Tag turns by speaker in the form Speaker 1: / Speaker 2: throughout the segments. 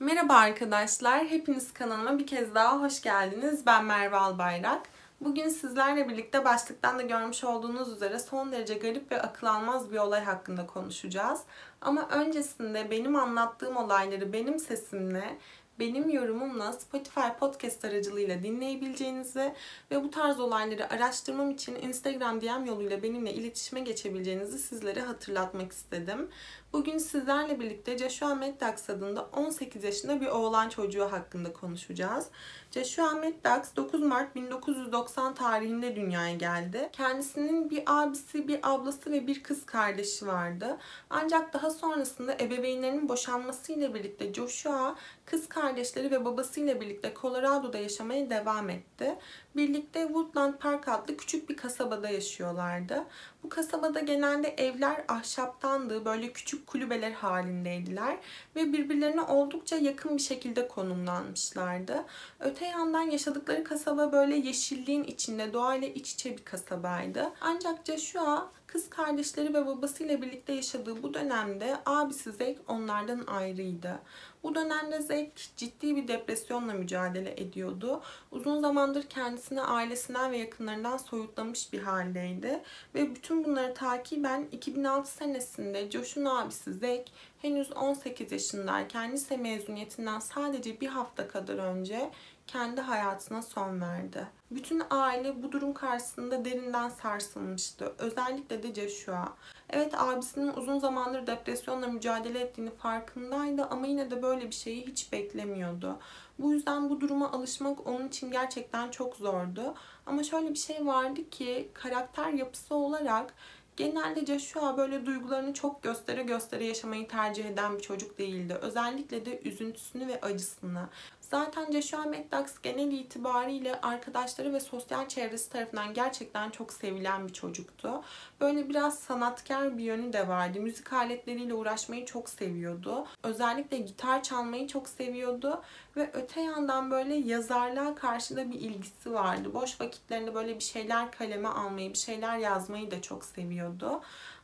Speaker 1: Merhaba arkadaşlar, hepiniz kanalıma bir kez daha hoş geldiniz. Ben Merve Albayrak. Bugün sizlerle birlikte başlıktan da görmüş olduğunuz üzere son derece garip ve akıl almaz bir olay hakkında konuşacağız. Ama öncesinde benim anlattığım olayları benim sesimle benim yorumumla Spotify podcast aracılığıyla dinleyebileceğinizi ve bu tarz olayları araştırmam için Instagram DM yoluyla benimle iletişime geçebileceğinizi sizlere hatırlatmak istedim. Bugün sizlerle birlikte Joshua Meddax adında 18 yaşında bir oğlan çocuğu hakkında konuşacağız. Joshua Meddax 9 Mart 1990 tarihinde dünyaya geldi. Kendisinin bir abisi, bir ablası ve bir kız kardeşi vardı. Ancak daha sonrasında ebeveynlerinin boşanmasıyla birlikte Joshua kız kardeşleri ve babasıyla birlikte Colorado'da yaşamaya devam etti. Birlikte Woodland Park adlı küçük bir kasabada yaşıyorlardı. Bu kasabada genelde evler ahşaptandı, böyle küçük kulübeler halindeydiler ve birbirlerine oldukça yakın bir şekilde konumlanmışlardı. Öte yandan yaşadıkları kasaba böyle yeşilliğin içinde, doğayla iç içe bir kasabaydı. Ancak Joshua kız kardeşleri ve babasıyla birlikte yaşadığı bu dönemde abisi Zek onlardan ayrıydı. Bu dönemde Zek ciddi bir depresyonla mücadele ediyordu. Uzun zamandır kendisini ailesinden ve yakınlarından soyutlamış bir haldeydi. Ve bütün bunları takiben 2006 senesinde Josh'un abisi Zek henüz 18 yaşındayken lise mezuniyetinden sadece bir hafta kadar önce kendi hayatına son verdi. Bütün aile bu durum karşısında derinden sarsılmıştı. Özellikle de Joshua. Evet abisinin uzun zamandır depresyonla mücadele ettiğini farkındaydı ama yine de böyle bir şeyi hiç beklemiyordu. Bu yüzden bu duruma alışmak onun için gerçekten çok zordu. Ama şöyle bir şey vardı ki karakter yapısı olarak Genelde Joshua böyle duygularını çok göstere göstere yaşamayı tercih eden bir çocuk değildi. Özellikle de üzüntüsünü ve acısını. Zaten Joshua Meddax genel itibariyle arkadaşları ve sosyal çevresi tarafından gerçekten çok sevilen bir çocuktu. Böyle biraz sanatkar bir yönü de vardı. Müzik aletleriyle uğraşmayı çok seviyordu. Özellikle gitar çalmayı çok seviyordu ve öte yandan böyle yazarlığa karşı da bir ilgisi vardı. Boş vakitlerinde böyle bir şeyler kaleme almayı, bir şeyler yazmayı da çok seviyordu.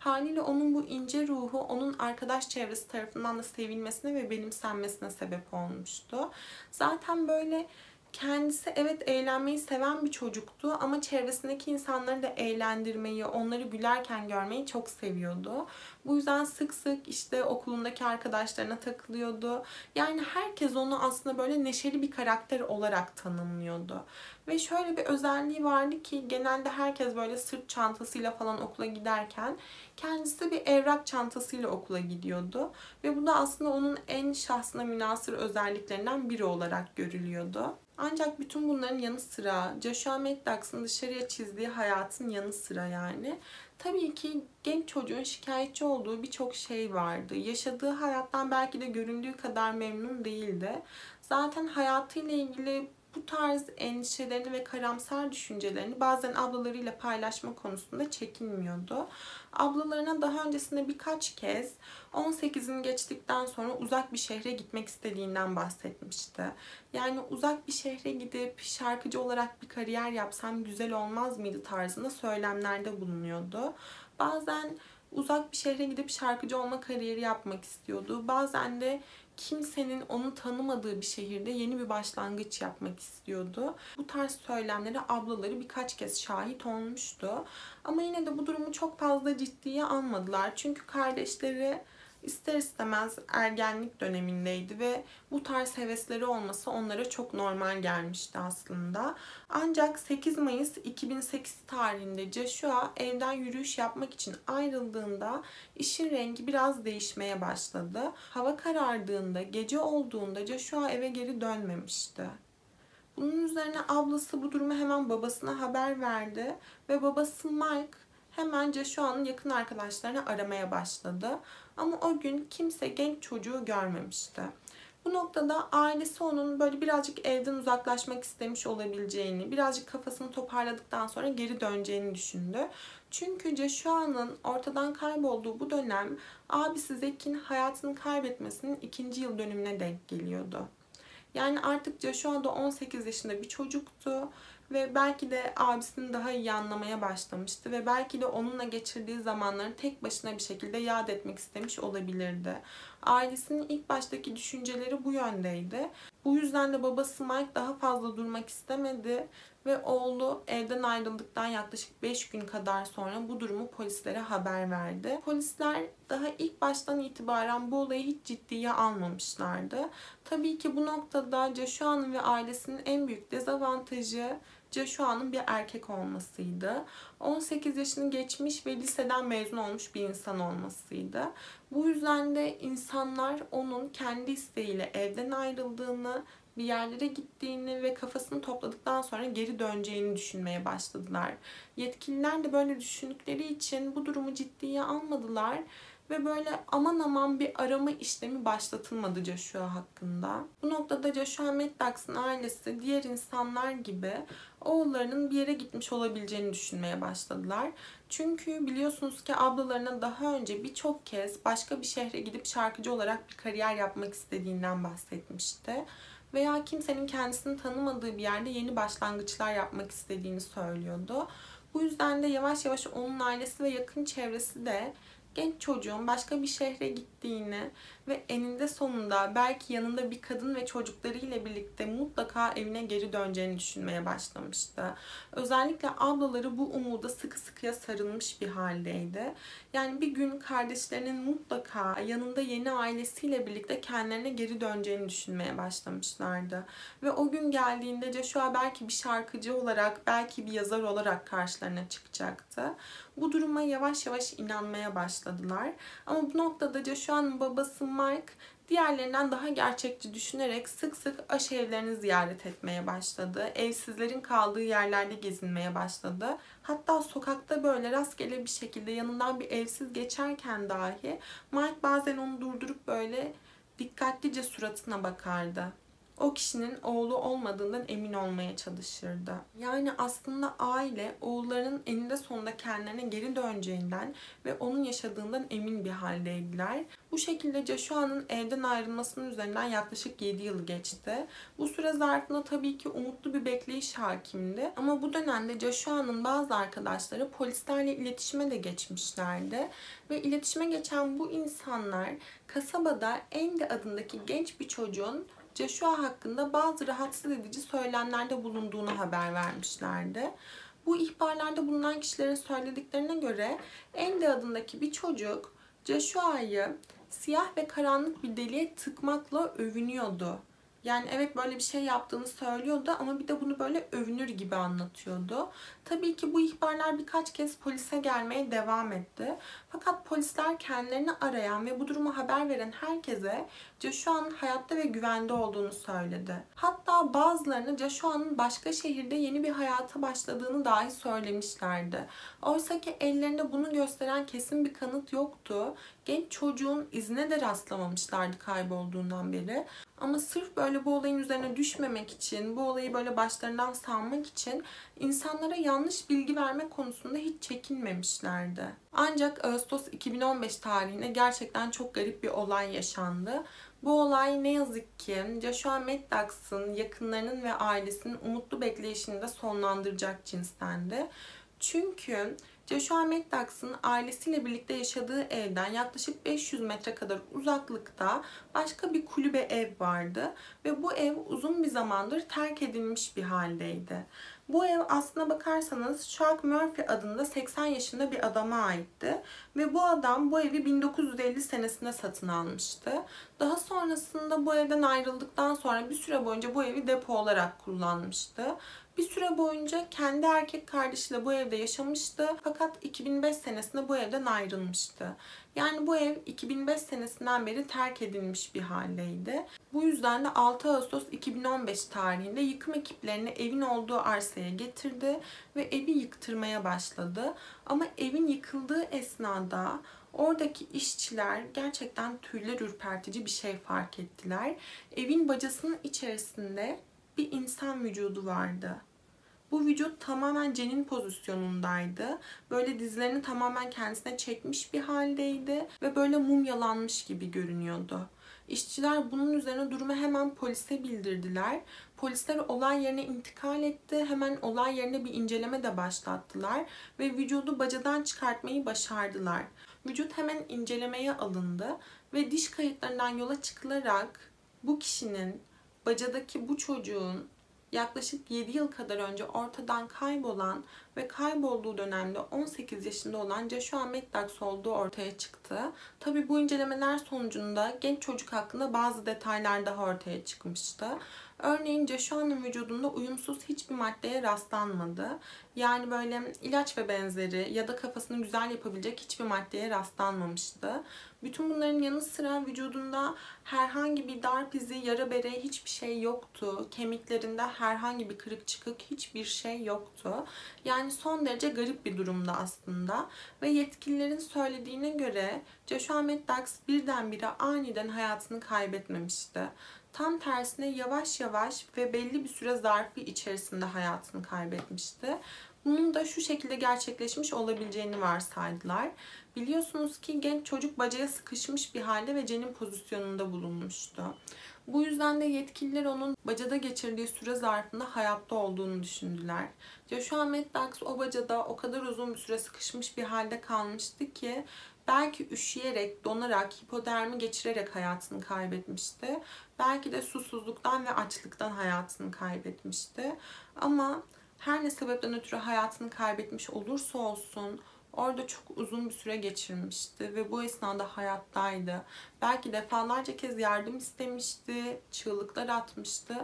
Speaker 1: Haliyle onun bu ince ruhu onun arkadaş çevresi tarafından da sevilmesine ve benimsenmesine sebep olmuştu. Zaten böyle kendisi evet eğlenmeyi seven bir çocuktu ama çevresindeki insanları da eğlendirmeyi, onları gülerken görmeyi çok seviyordu. Bu yüzden sık sık işte okulundaki arkadaşlarına takılıyordu. Yani herkes onu aslında böyle neşeli bir karakter olarak tanımlıyordu. Ve şöyle bir özelliği vardı ki genelde herkes böyle sırt çantasıyla falan okula giderken kendisi bir evrak çantasıyla okula gidiyordu. Ve bu da aslında onun en şahsına münasır özelliklerinden biri olarak görülüyordu. Ancak bütün bunların yanı sıra Joshua Maddox'ın dışarıya çizdiği hayatın yanı sıra yani tabii ki genç çocuğun şikayetçi olduğu birçok şey vardı. Yaşadığı hayattan belki de göründüğü kadar memnun değildi. Zaten hayatıyla ilgili bu tarz endişelerini ve karamsar düşüncelerini bazen ablalarıyla paylaşma konusunda çekinmiyordu. Ablalarına daha öncesinde birkaç kez 18'ini geçtikten sonra uzak bir şehre gitmek istediğinden bahsetmişti. Yani uzak bir şehre gidip şarkıcı olarak bir kariyer yapsam güzel olmaz mıydı tarzında söylemlerde bulunuyordu. Bazen uzak bir şehre gidip şarkıcı olma kariyeri yapmak istiyordu. Bazen de kimsenin onu tanımadığı bir şehirde yeni bir başlangıç yapmak istiyordu. Bu tarz söylemlere ablaları birkaç kez şahit olmuştu. Ama yine de bu durumu çok fazla ciddiye almadılar. Çünkü kardeşleri ister istemez ergenlik dönemindeydi ve bu tarz hevesleri olması onlara çok normal gelmişti aslında. Ancak 8 Mayıs 2008 tarihinde Joshua evden yürüyüş yapmak için ayrıldığında işin rengi biraz değişmeye başladı. Hava karardığında, gece olduğunda Joshua eve geri dönmemişti. Bunun üzerine ablası bu durumu hemen babasına haber verdi ve babası Mike hemen Joshua'nın yakın arkadaşlarını aramaya başladı. Ama o gün kimse genç çocuğu görmemişti. Bu noktada ailesi onun böyle birazcık evden uzaklaşmak istemiş olabileceğini, birazcık kafasını toparladıktan sonra geri döneceğini düşündü. Çünkü Joshua'nın ortadan kaybolduğu bu dönem abisi Zek'in hayatını kaybetmesinin ikinci yıl dönümüne denk geliyordu. Yani artık Joshua da 18 yaşında bir çocuktu ve belki de abisini daha iyi anlamaya başlamıştı ve belki de onunla geçirdiği zamanları tek başına bir şekilde yad etmek istemiş olabilirdi. Ailesinin ilk baştaki düşünceleri bu yöndeydi. Bu yüzden de babası Mike daha fazla durmak istemedi ve oğlu evden ayrıldıktan yaklaşık 5 gün kadar sonra bu durumu polislere haber verdi. Polisler daha ilk baştan itibaren bu olayı hiç ciddiye almamışlardı. Tabii ki bu noktada Joshua'nın ve ailesinin en büyük dezavantajı Joshua'nın bir erkek olmasıydı. 18 yaşını geçmiş ve liseden mezun olmuş bir insan olmasıydı. Bu yüzden de insanlar onun kendi isteğiyle evden ayrıldığını, bir yerlere gittiğini ve kafasını topladıktan sonra geri döneceğini düşünmeye başladılar. Yetkililer de böyle düşündükleri için bu durumu ciddiye almadılar ve böyle aman aman bir arama işlemi başlatılmadı Joshua hakkında. Bu noktada Joshua Maddox'ın ailesi diğer insanlar gibi oğullarının bir yere gitmiş olabileceğini düşünmeye başladılar. Çünkü biliyorsunuz ki ablalarına daha önce birçok kez başka bir şehre gidip şarkıcı olarak bir kariyer yapmak istediğinden bahsetmişti. Veya kimsenin kendisini tanımadığı bir yerde yeni başlangıçlar yapmak istediğini söylüyordu. Bu yüzden de yavaş yavaş onun ailesi ve yakın çevresi de genç çocuğun başka bir şehre gittiğini ve eninde sonunda belki yanında bir kadın ve çocuklarıyla birlikte mutlaka evine geri döneceğini düşünmeye başlamıştı. Özellikle ablaları bu umuda sıkı sıkıya sarılmış bir haldeydi. Yani bir gün kardeşlerinin mutlaka yanında yeni ailesiyle birlikte kendilerine geri döneceğini düşünmeye başlamışlardı. Ve o gün geldiğinde Joshua belki bir şarkıcı olarak, belki bir yazar olarak karşılarına çıkacaktı. Bu duruma yavaş yavaş inanmaya başladılar. Ama bu noktada Joshua'nın babası Mike diğerlerinden daha gerçekçi düşünerek sık sık aş evlerini ziyaret etmeye başladı. Evsizlerin kaldığı yerlerde gezinmeye başladı. Hatta sokakta böyle rastgele bir şekilde yanından bir evsiz geçerken dahi Mike bazen onu durdurup böyle dikkatlice suratına bakardı o kişinin oğlu olmadığından emin olmaya çalışırdı. Yani aslında aile oğullarının eninde sonunda kendilerine geri döneceğinden ve onun yaşadığından emin bir haldeydiler. Bu şekilde Joshua'nın evden ayrılmasının üzerinden yaklaşık 7 yıl geçti. Bu süre zarfında tabii ki umutlu bir bekleyiş hakimdi. Ama bu dönemde Joshua'nın bazı arkadaşları polislerle iletişime de geçmişlerdi. Ve iletişime geçen bu insanlar kasabada Andy adındaki genç bir çocuğun Joshua hakkında bazı rahatsız edici söylemlerde bulunduğunu haber vermişlerdi. Bu ihbarlarda bulunan kişilerin söylediklerine göre Andy adındaki bir çocuk Joshua'yı siyah ve karanlık bir deliğe tıkmakla övünüyordu. Yani evet böyle bir şey yaptığını söylüyordu ama bir de bunu böyle övünür gibi anlatıyordu. Tabii ki bu ihbarlar birkaç kez polise gelmeye devam etti. Fakat polisler kendilerini arayan ve bu durumu haber veren herkese Joshua'nın hayatta ve güvende olduğunu söyledi. Hatta bazılarına Joshua'nın başka şehirde yeni bir hayata başladığını dahi söylemişlerdi. Oysa ki ellerinde bunu gösteren kesin bir kanıt yoktu. Genç çocuğun izine de rastlamamışlardı kaybolduğundan beri. Ama sırf böyle bu olayın üzerine düşmemek için, bu olayı böyle başlarından salmak için insanlara yanlış bilgi verme konusunda hiç çekinmemişlerdi. Ancak Ağustos 2015 tarihinde gerçekten çok garip bir olay yaşandı. Bu olay ne yazık ki Joshua Maddox'ın yakınlarının ve ailesinin umutlu bekleyişini de sonlandıracak cinstendi. Çünkü Joshua Maddox'ın ailesiyle birlikte yaşadığı evden yaklaşık 500 metre kadar uzaklıkta başka bir kulübe ev vardı ve bu ev uzun bir zamandır terk edilmiş bir haldeydi. Bu ev aslına bakarsanız Chuck Murphy adında 80 yaşında bir adama aitti. Ve bu adam bu evi 1950 senesinde satın almıştı. Daha sonrasında bu evden ayrıldıktan sonra bir süre boyunca bu evi depo olarak kullanmıştı. Bir süre boyunca kendi erkek kardeşiyle bu evde yaşamıştı. Fakat 2005 senesinde bu evden ayrılmıştı. Yani bu ev 2005 senesinden beri terk edilmiş bir haldeydi. Bu yüzden de 6 Ağustos 2015 tarihinde yıkım ekiplerini evin olduğu arsaya getirdi ve evi yıktırmaya başladı. Ama evin yıkıldığı esnada Oradaki işçiler gerçekten tüyler ürpertici bir şey fark ettiler. Evin bacasının içerisinde bir insan vücudu vardı. Bu vücut tamamen cenin pozisyonundaydı. Böyle dizlerini tamamen kendisine çekmiş bir haldeydi ve böyle mumyalanmış gibi görünüyordu. İşçiler bunun üzerine durumu hemen polise bildirdiler. Polisler olay yerine intikal etti. Hemen olay yerine bir inceleme de başlattılar ve vücudu bacadan çıkartmayı başardılar. Vücut hemen incelemeye alındı ve diş kayıtlarından yola çıkılarak bu kişinin bacadaki bu çocuğun yaklaşık 7 yıl kadar önce ortadan kaybolan ve kaybolduğu dönemde 18 yaşında olan Joshua Meddax olduğu ortaya çıktı. Tabi bu incelemeler sonucunda genç çocuk hakkında bazı detaylar daha ortaya çıkmıştı. Örneğin Joshua'nın vücudunda uyumsuz hiçbir maddeye rastlanmadı. Yani böyle ilaç ve benzeri ya da kafasını güzel yapabilecek hiçbir maddeye rastlanmamıştı. Bütün bunların yanı sıra vücudunda herhangi bir darp izi, yara bere hiçbir şey yoktu. Kemiklerinde herhangi bir kırık çıkık hiçbir şey yoktu. Yani son derece garip bir durumda aslında. Ve yetkililerin söylediğine göre Joshua Meddax birdenbire aniden hayatını kaybetmemişti. Tam tersine yavaş yavaş ve belli bir süre zarfı içerisinde hayatını kaybetmişti. Bunun da şu şekilde gerçekleşmiş olabileceğini varsaydılar. Biliyorsunuz ki genç çocuk bacaya sıkışmış bir halde ve cenin pozisyonunda bulunmuştu. Bu yüzden de yetkililer onun bacada geçirdiği süre zarfında hayatta olduğunu düşündüler. Joshua Meddax o bacada o kadar uzun bir süre sıkışmış bir halde kalmıştı ki belki üşüyerek, donarak, hipodermi geçirerek hayatını kaybetmişti. Belki de susuzluktan ve açlıktan hayatını kaybetmişti. Ama her ne sebepten ötürü hayatını kaybetmiş olursa olsun orada çok uzun bir süre geçirmişti ve bu esnada hayattaydı. Belki defalarca kez yardım istemişti, çığlıklar atmıştı.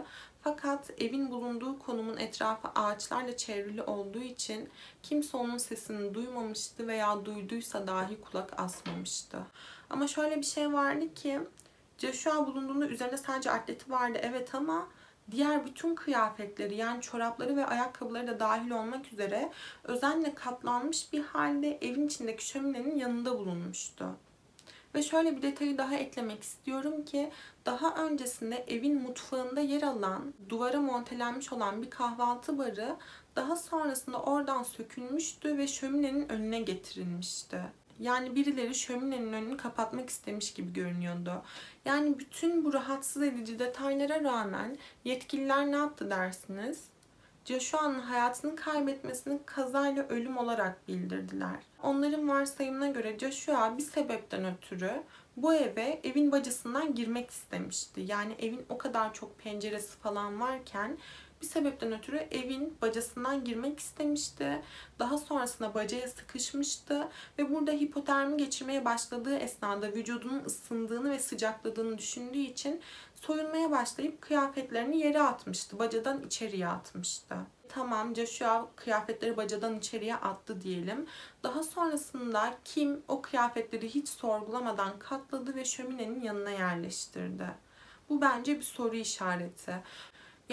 Speaker 1: Fakat evin bulunduğu konumun etrafı ağaçlarla çevrili olduğu için kimse onun sesini duymamıştı veya duyduysa dahi kulak asmamıştı. Ama şöyle bir şey vardı ki Joshua bulunduğunda üzerinde sadece atleti vardı evet ama diğer bütün kıyafetleri yani çorapları ve ayakkabıları da dahil olmak üzere özenle katlanmış bir halde evin içindeki şöminenin yanında bulunmuştu. Ve şöyle bir detayı daha eklemek istiyorum ki daha öncesinde evin mutfağında yer alan, duvara montelenmiş olan bir kahvaltı barı daha sonrasında oradan sökülmüştü ve şöminenin önüne getirilmişti. Yani birileri şöminenin önünü kapatmak istemiş gibi görünüyordu. Yani bütün bu rahatsız edici detaylara rağmen yetkililer ne yaptı dersiniz? Joshua'nın hayatını kaybetmesini kazayla ölüm olarak bildirdiler. Onların varsayımına göre Joshua bir sebepten ötürü bu eve evin bacasından girmek istemişti. Yani evin o kadar çok penceresi falan varken bir sebepten ötürü evin bacasından girmek istemişti. Daha sonrasında bacaya sıkışmıştı ve burada hipotermi geçirmeye başladığı esnada vücudunun ısındığını ve sıcakladığını düşündüğü için soyunmaya başlayıp kıyafetlerini yere atmıştı. Bacadan içeriye atmıştı. Tamam Joshua kıyafetleri bacadan içeriye attı diyelim. Daha sonrasında Kim o kıyafetleri hiç sorgulamadan katladı ve şöminenin yanına yerleştirdi. Bu bence bir soru işareti.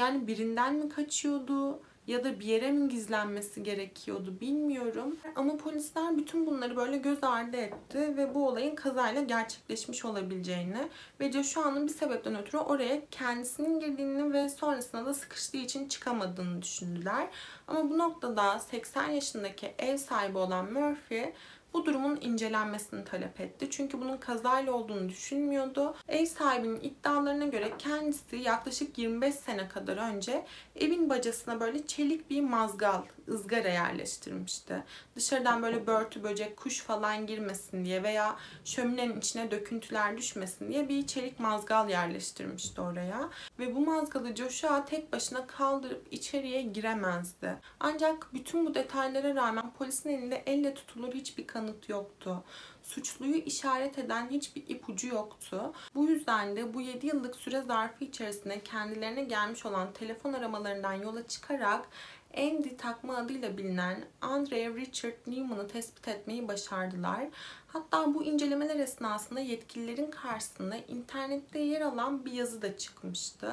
Speaker 1: Yani birinden mi kaçıyordu ya da bir yere mi gizlenmesi gerekiyordu bilmiyorum. Ama polisler bütün bunları böyle göz ardı etti ve bu olayın kazayla gerçekleşmiş olabileceğini ve Joshua'nın bir sebepten ötürü oraya kendisinin girdiğini ve sonrasında da sıkıştığı için çıkamadığını düşündüler. Ama bu noktada 80 yaşındaki ev sahibi olan Murphy bu durumun incelenmesini talep etti. Çünkü bunun kazayla olduğunu düşünmüyordu. Ev sahibinin iddialarına göre kendisi yaklaşık 25 sene kadar önce evin bacasına böyle çelik bir mazgal, ızgara yerleştirmişti. Dışarıdan böyle börtü, böcek, kuş falan girmesin diye veya şöminenin içine döküntüler düşmesin diye bir çelik mazgal yerleştirmişti oraya. Ve bu mazgalı Joshua tek başına kaldırıp içeriye giremezdi. Ancak bütün bu detaylara rağmen polisin elinde elle tutulur hiçbir kanıt yoktu. Suçluyu işaret eden hiçbir ipucu yoktu. Bu yüzden de bu 7 yıllık süre zarfı içerisinde kendilerine gelmiş olan telefon aramalarından yola çıkarak Andy takma adıyla bilinen Andre Richard Newman'ı tespit etmeyi başardılar. Hatta bu incelemeler esnasında yetkililerin karşısında internette yer alan bir yazı da çıkmıştı.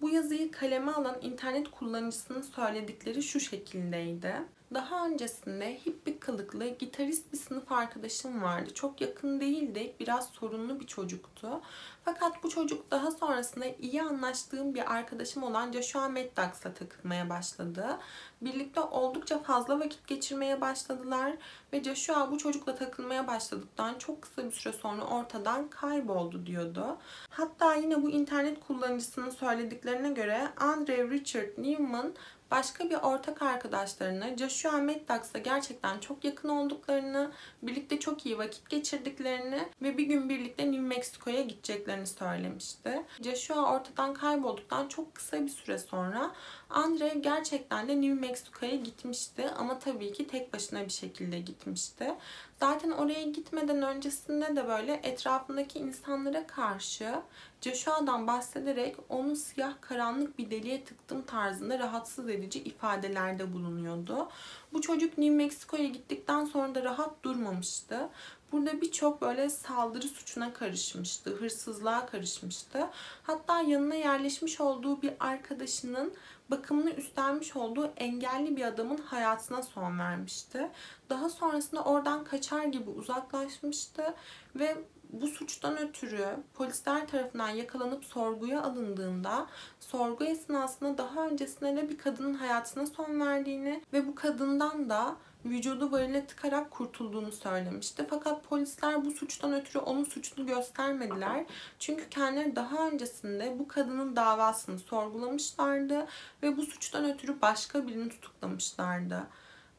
Speaker 1: Bu yazıyı kaleme alan internet kullanıcısının söyledikleri şu şekildeydi. Daha öncesinde hippie kılıklı gitarist bir sınıf arkadaşım vardı. Çok yakın değildi, biraz sorunlu bir çocuktu. Fakat bu çocuk daha sonrasında iyi anlaştığım bir arkadaşım olan Joshua Maddox'la takılmaya başladı. Birlikte oldukça fazla vakit geçirmeye başladılar ve Joshua bu çocukla takılmaya başladıktan çok kısa bir süre sonra ortadan kayboldu diyordu. Hatta yine bu internet kullanıcısının söylediklerine göre Andre Richard Newman başka bir ortak arkadaşlarına Joshua Maddox'la gerçekten çok yakın olduklarını, birlikte çok iyi vakit geçirdiklerini ve bir gün birlikte New Mexico'ya gideceklerini söylemişti. Joshua ortadan kaybolduktan çok kısa bir süre sonra Andre gerçekten de New Mexico'ya gitmişti ama tabii ki tek başına bir şekilde gitmişti. Zaten oraya gitmeden öncesinde de böyle etrafındaki insanlara karşı Joshua'dan bahsederek onu siyah karanlık bir deliğe tıktım tarzında rahatsız edici ifadelerde bulunuyordu. Bu çocuk New Mexico'ya gittikten sonra da rahat durmamıştı. Burada birçok böyle saldırı suçuna karışmıştı, hırsızlığa karışmıştı. Hatta yanına yerleşmiş olduğu bir arkadaşının bakımını üstlenmiş olduğu engelli bir adamın hayatına son vermişti. Daha sonrasında oradan kaçar gibi uzaklaşmıştı ve bu suçtan ötürü polisler tarafından yakalanıp sorguya alındığında sorgu esnasında daha öncesinde de bir kadının hayatına son verdiğini ve bu kadından da vücudu varile tıkarak kurtulduğunu söylemişti. Fakat polisler bu suçtan ötürü onu suçlu göstermediler. Çünkü kendileri daha öncesinde bu kadının davasını sorgulamışlardı ve bu suçtan ötürü başka birini tutuklamışlardı.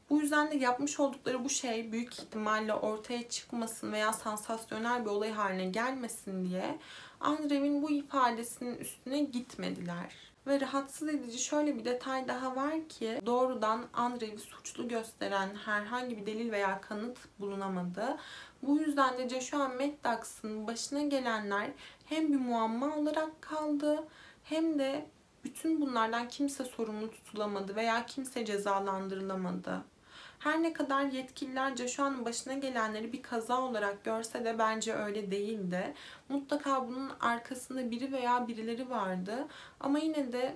Speaker 1: Bu yüzden de yapmış oldukları bu şey büyük ihtimalle ortaya çıkmasın veya sansasyonel bir olay haline gelmesin diye Andrew'in bu ifadesinin üstüne gitmediler. Ve rahatsız edici şöyle bir detay daha var ki doğrudan Andrew'i suçlu gösteren herhangi bir delil veya kanıt bulunamadı. Bu yüzden de Joshua Maddox'ın başına gelenler hem bir muamma olarak kaldı hem de bütün bunlardan kimse sorumlu tutulamadı veya kimse cezalandırılamadı. Her ne kadar yetkililer Joshua'nın başına gelenleri bir kaza olarak görse de bence öyle değildi. Mutlaka bunun arkasında biri veya birileri vardı. Ama yine de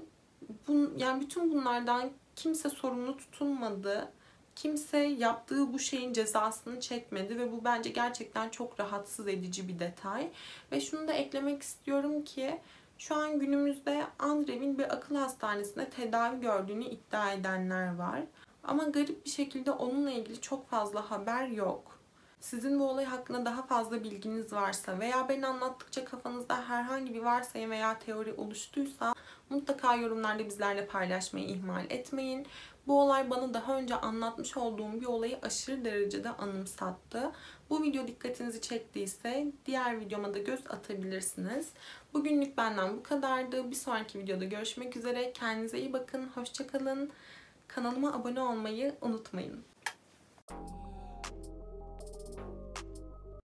Speaker 1: bu, yani bütün bunlardan kimse sorumlu tutulmadı. Kimse yaptığı bu şeyin cezasını çekmedi ve bu bence gerçekten çok rahatsız edici bir detay. Ve şunu da eklemek istiyorum ki şu an günümüzde Andrew'in bir akıl hastanesinde tedavi gördüğünü iddia edenler var. Ama garip bir şekilde onunla ilgili çok fazla haber yok. Sizin bu olay hakkında daha fazla bilginiz varsa veya ben anlattıkça kafanızda herhangi bir varsayım veya teori oluştuysa mutlaka yorumlarda bizlerle paylaşmayı ihmal etmeyin. Bu olay bana daha önce anlatmış olduğum bir olayı aşırı derecede anımsattı. Bu video dikkatinizi çektiyse diğer videoma da göz atabilirsiniz. Bugünlük benden bu kadardı. Bir sonraki videoda görüşmek üzere. Kendinize iyi bakın. Hoşçakalın. Kanalıma abone olmayı unutmayın.